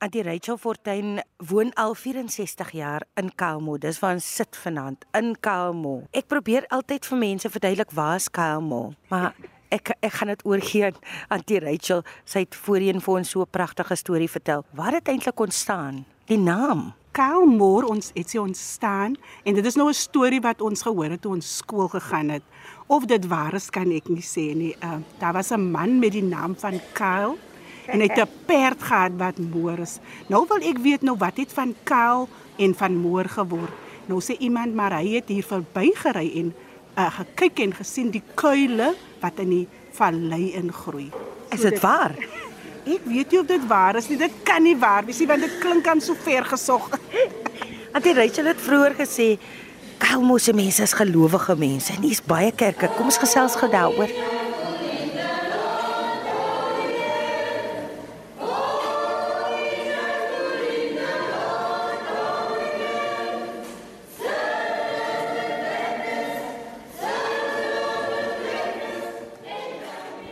Antie Rachel Fortuin woon al 64 jaar in Kaalmo. Dis waar ons sit vanaand in Kaalmo. Ek probeer altyd vir mense verduidelik waar is Kaalmo, maar ek ek gaan dit oorgee aan Antie Rachel. Sy het voorheen vir ons so 'n pragtige storie vertel. Waar het eintlik ontstaan? Die naam Kaalmoor ons het sy ontstaan en dit is nou 'n storie wat ons gehoor het toe ons skool gegaan het. Of dit waar is kan ek nie sê nie. Uh, daar was 'n man met die naam van Kaal en hy het 'n perd gehad wat moor is. Nou wil ek weet nou wat het van Kaal en van moor geword. Nou sê iemand maar hy het hier verbygery en uh, gekyk en gesien die kuile wat in die vallei ingroei. is dit waar? Ek weet nie of dit waar is nie. Dit kan nie waar wees nie want dit klink aan so ver gesog. Antie Rachel het vroeër gesê Kaalmo se mense is gelowige mense en hier's baie kerke. Kom ons gesels gou daaroor.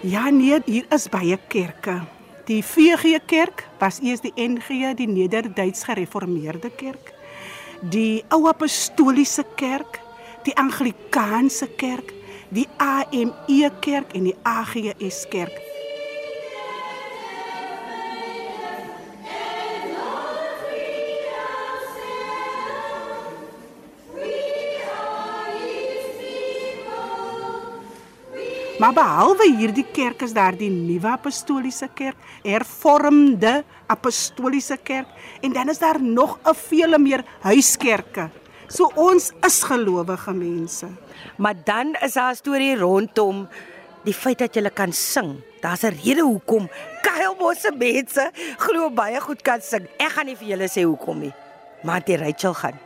Ja nee, hier is baie kerke. Die VG Kerk was eers die NG, die Nederduits Gereformeerde Kerk. Die Ou Apostoliese Kerk, die Anglikaanse Kerk, die AME Kerk en die AGS Kerk. Maar behalwe hierdie kerk is daar die Nuwe Apostoliese Kerk, Hervormde Apostoliese Kerk en dan is daar nog 'n vele meer huiskerke. So ons is gelowige mense. Maar dan is daar 'n storie rondom die feit dat jy kan sing. Daar's 'n rede hoekom Kaalmo se mense glo baie goed kan sing. Ek gaan nie vir julle sê hoekom nie. Maar Antie Rachel gaan.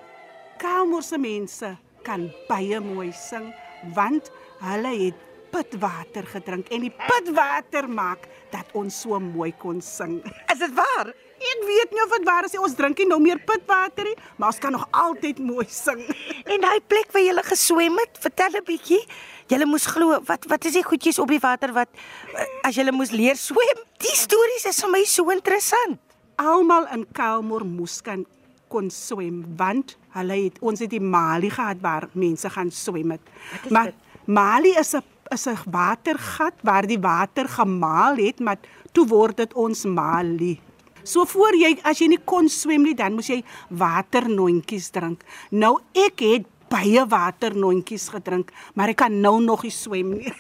Kaalmoor se mense kan baie mooi sing want hulle het pitwater gedrink en die pitwater maak dat ons so mooi kon sing. Is dit waar? Ek weet nie of dit waar is nie. Ons drink nie nou meer pitwater nie, maar ons kan nog altyd mooi sing. En daai plek waar jy geswem het, vertel 'n bietjie. Jy moes glo, wat wat is die goedjies op die water wat eh, as jy moes leer swem? Die stories is vir my so interessant. Almal in Kelmore moes kan kon swem want hulle het ons het die Mali gehad waar mense gaan swem het. Maar dit? Mali is 'n is 'n watergat waar die water gemaal het, maar toe word dit ons Mali. So voor jy as jy nie kon swem nie, dan moes jy waternontjies drink. Nou ek het baie waternontjies gedrink, maar ek kan nou nog nie swem nie.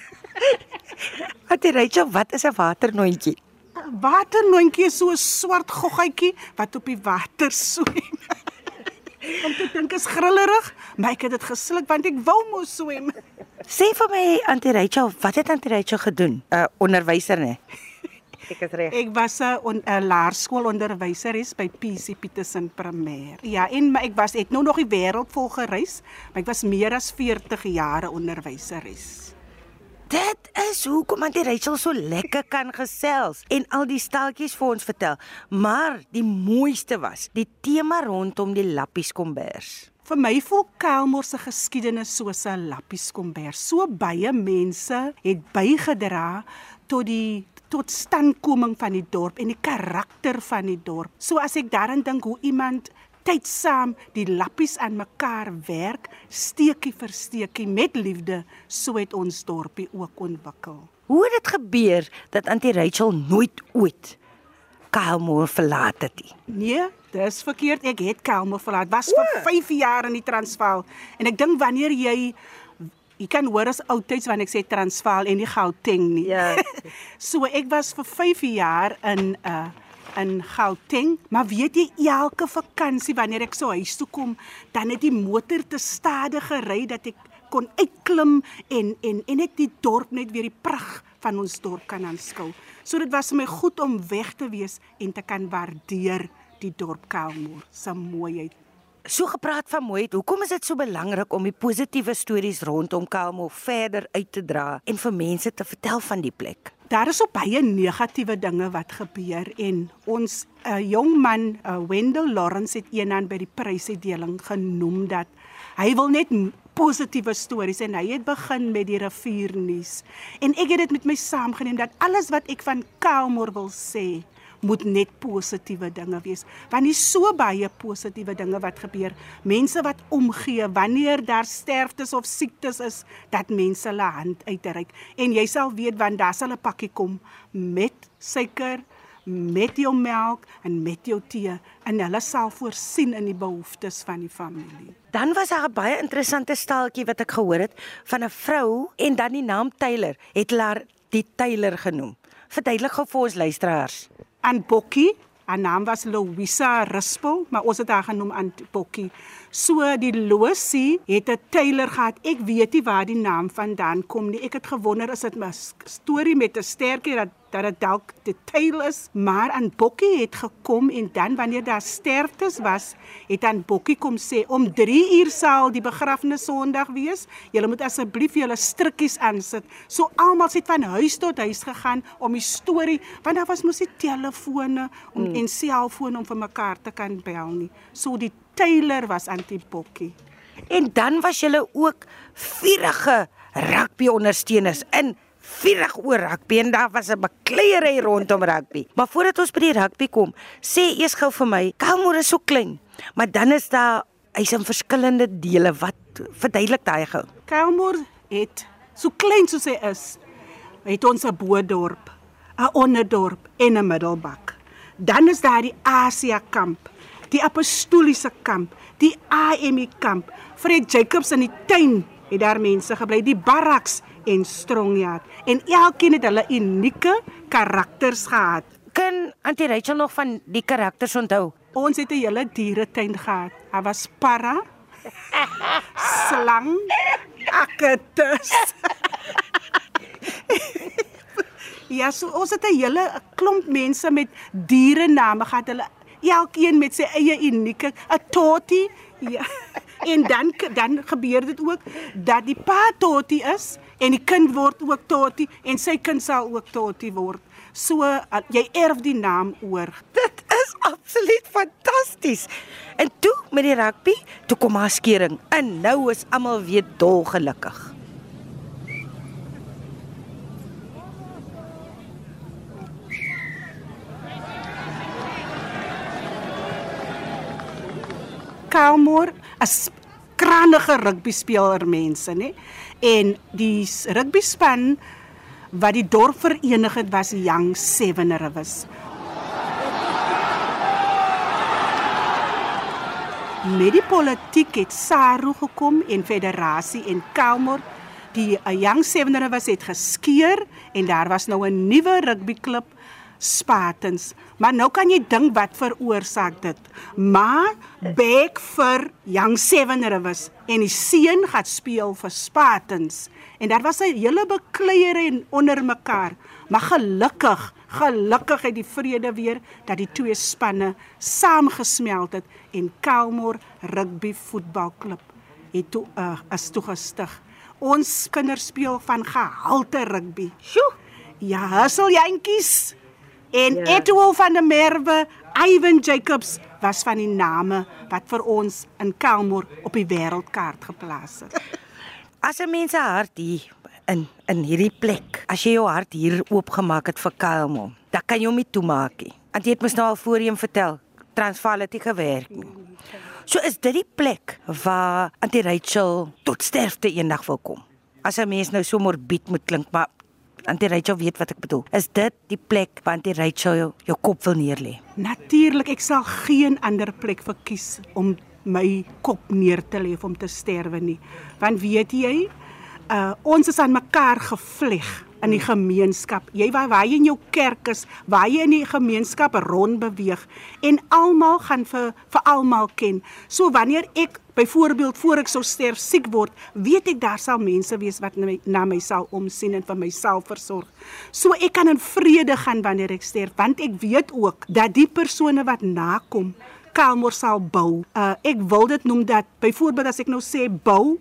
Wat jy Rachel, wat is 'n waternontjie? 'n Waternontjie is so 'n swart goggetjie wat op die water swem. Om te dink is grillerig, maar ek het dit gesluk want ek wou mos swem. Sê vir my Auntie Rachel, wat het Auntie Rachel gedoen? 'n uh, Onderwyser nê? Ek is reg. Ek was 'n on, laerskoolonderwyseres by PC Petersen Primêr. Ja, en maar ek was het nou nog die wêreld vol gereis, maar ek was meer as 40 jare onderwyseres. Dit is hoekom Auntie Rachel so lekker kan gesels en al die steltjies vir ons vertel. Maar die mooiste was die tema rondom die lappies kombers. Vir my voel Kelmore se geskiedenis soos 'n lappies kombers. So baie mense het bygedra tot die tot standkoming van die dorp en die karakter van die dorp. So as ek daaraan dink hoe iemand tyd saam die lappies aan mekaar werk, steekie vir steekie met liefde, so het ons dorpie ook ontwikkel. Hoe het dit gebeur dat Auntie Rachel nooit ooit Kaalmoor verlaat het nie? Nee, dis verkeerd. Ek het Kaalmoor verlaat. Was o. vir 5 jaar in die Transvaal. En ek dink wanneer jy jy kan hoor as oudtyds wanneer ek sê Transvaal en nie Gauteng nie. Ja. so ek was vir 5 jaar in 'n uh, in Gauteng, maar weet jy elke vakansie wanneer ek so huis toe kom, dan het die motor te stadig gery dat ek kon uitklim en en en net die dorp net weer die pragt van ons dorp kan aanskou. So dit was vir my goed om weg te wees en te kan waardeer die dorp Kelmoor se mooiheid. So gepraat van mooiheid, hoekom is dit so belangrik om die positiewe stories rondom Kelmoor verder uit te dra en vir mense te vertel van die plek? daar is op baie negatiewe dinge wat gebeur en ons uh, jong man, uh, Wendell Lawrence het eendag by die prysuitdeling genoem dat hy wil net positiewe stories en hy het begin met die riviernuus. En ek het dit met my saamgeneem dat alles wat ek van Kaalmoor wil sê, moet net positiewe dinge wees. Want hier so baie positiewe dinge wat gebeur. Mense wat omgee wanneer daar sterftes of siektes is, dat mense hulle hand uitreik. En jy sal weet want daar sal 'n pakkie kom met suiker, met jou melk en met jou tee en hulle sal voorsien in die behoeftes van die familie. Dan was daar 'n baie interessante staaltjie wat ek gehoor het van 'n vrou en dan die naam Taylor het hulle haar die Taylor genoem. Verduidelik gou vir ons luisteraars. Aan Bokkie, haar naam was Louisa Rispel, maar ons het haar genoem aan Bokkie. So die Losie het 'n Taylor gehad. Ek weet nie waar die naam vandaan kom nie. Ek het gewonder is dit 'n storie met 'n sterkie dat dat dit dalk die tail is, maar aan Bokkie het gekom en dan wanneer daar sterftes was, het aan Bokkie kom sê om 3 uur sal die begrafnis Sondag wees. Julle moet asseblief julle strikkies aansit. So almal het van huis tot huis gegaan om die storie, want daar was mos nie telefone om mm. en selfone om vir mekaar te kan bel nie. So die Taylor was aan die Bokkie. En dan was julle ook vurige rugby ondersteuners in vurig oor rugby en daar was 'n bekleierery rondom rugby. Maar voordat ons by die rugby kom, sê eers gou vir my, Kalmoor is so klein, maar dan is daar hy's in verskillende dele. Wat verduidelik daai gou? Kalmoor het so klein soos hy is, het ons 'n bodorp, 'n onderdorp en 'n middelbak. Dan is daar die Asia kamp, die apostoliese kamp, die AME kamp. Fred Jacobs in die tuin het daar mense gebly, die barraks en Strongyard en elkeen het hulle unieke karakters gehad. Kan Auntie Rachel nog van die karakters onthou? Ons het 'n hele dieretuin gehad. Daar was parra, slang, akatus. ja, so ons het 'n hele klomp mense met diere name gehad. Hulle elkeen met sy eie unieke 'n totie. Ja. En dan dan gebeur dit ook dat die pa totie is en die kind word ook Toti en sy kind sal ook Toti word. So uh, jy erf die naam oor. Dit is absoluut fantasties. En toe met die rugby, toe kom haar skering. En nou is almal weer dol gelukkig. Kalmoor as krangige rugby speler mense, nê? en die rugby span wat die dorp verenig het was Young Seven Rivers. Met die politiek het SARU gekom en federasie en Kalmor die eh, Young Seven Rivers het geskeur en daar was nou 'n nuwe rugbyklub Spartans. Maar nou kan jy dink wat veroorsaak dit. Maar back vir Young Seven Rivers en die seun gaan speel vir Spartans. En daar was 'n hele bekleiere en onder mekaar. Maar gelukkig, gelukkig het die vrede weer dat die twee spanne saamgesmelt het en Kelmore Rugby Voetbalklub het toe uh, as toe gestig. Ons kinders speel van gehalte rugby. Sjoe. Ja, hustle jantjies. En ja. Etoel van der Merwe, Ivan Jacobs was van die name wat vir ons in Kelmoor op die wêreldkaart geplaas het. As 'n mens se hart hier in in hierdie plek, as jy jou hart hier oopgemaak het vir Kelmoor, dan kan jy hom nie toemaak nie. Want jy het mos nou al voorheen vertel, Transvaal het nie gewerk nie. So is dit die plek waar Auntie Rachel tot sterfte eendag wil kom. As 'n mens nou so morbied moet klink, maar Antie Rachel weet wat ek bedoel. Is dit die plek waar Antie Rachel jou, jou kop wil neerlê? Natuurlik, ek sal geen ander plek verkies om my kop neer te lê om te sterwe nie. Want weet jy, uh ons is aan mekaar gevleg in die gemeenskap. Jy waar waar jy in jou kerk is, waar jy in die gemeenskap rond beweeg en almal gaan vir vir almal ken. So wanneer ek byvoorbeeld voor ek sou sterf siek word, weet ek daar sal mense wees wat na my, na my sal omsien en vir myself versorg. So ek kan in vrede gaan wanneer ek sterf, want ek weet ook dat die persone wat nakom Kalmor sal bou. Uh ek wil dit noem dat byvoorbeeld as ek nou sê bou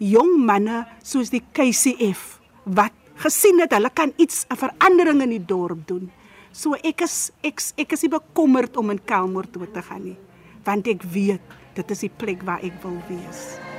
jong manne soos die KCF wat gesien het hulle kan iets 'n verandering in die dorp doen. So ek is ek ek is bekommerd om in Kelmoor toe te gaan nie, want ek weet dit is die plek waar ek wil wees.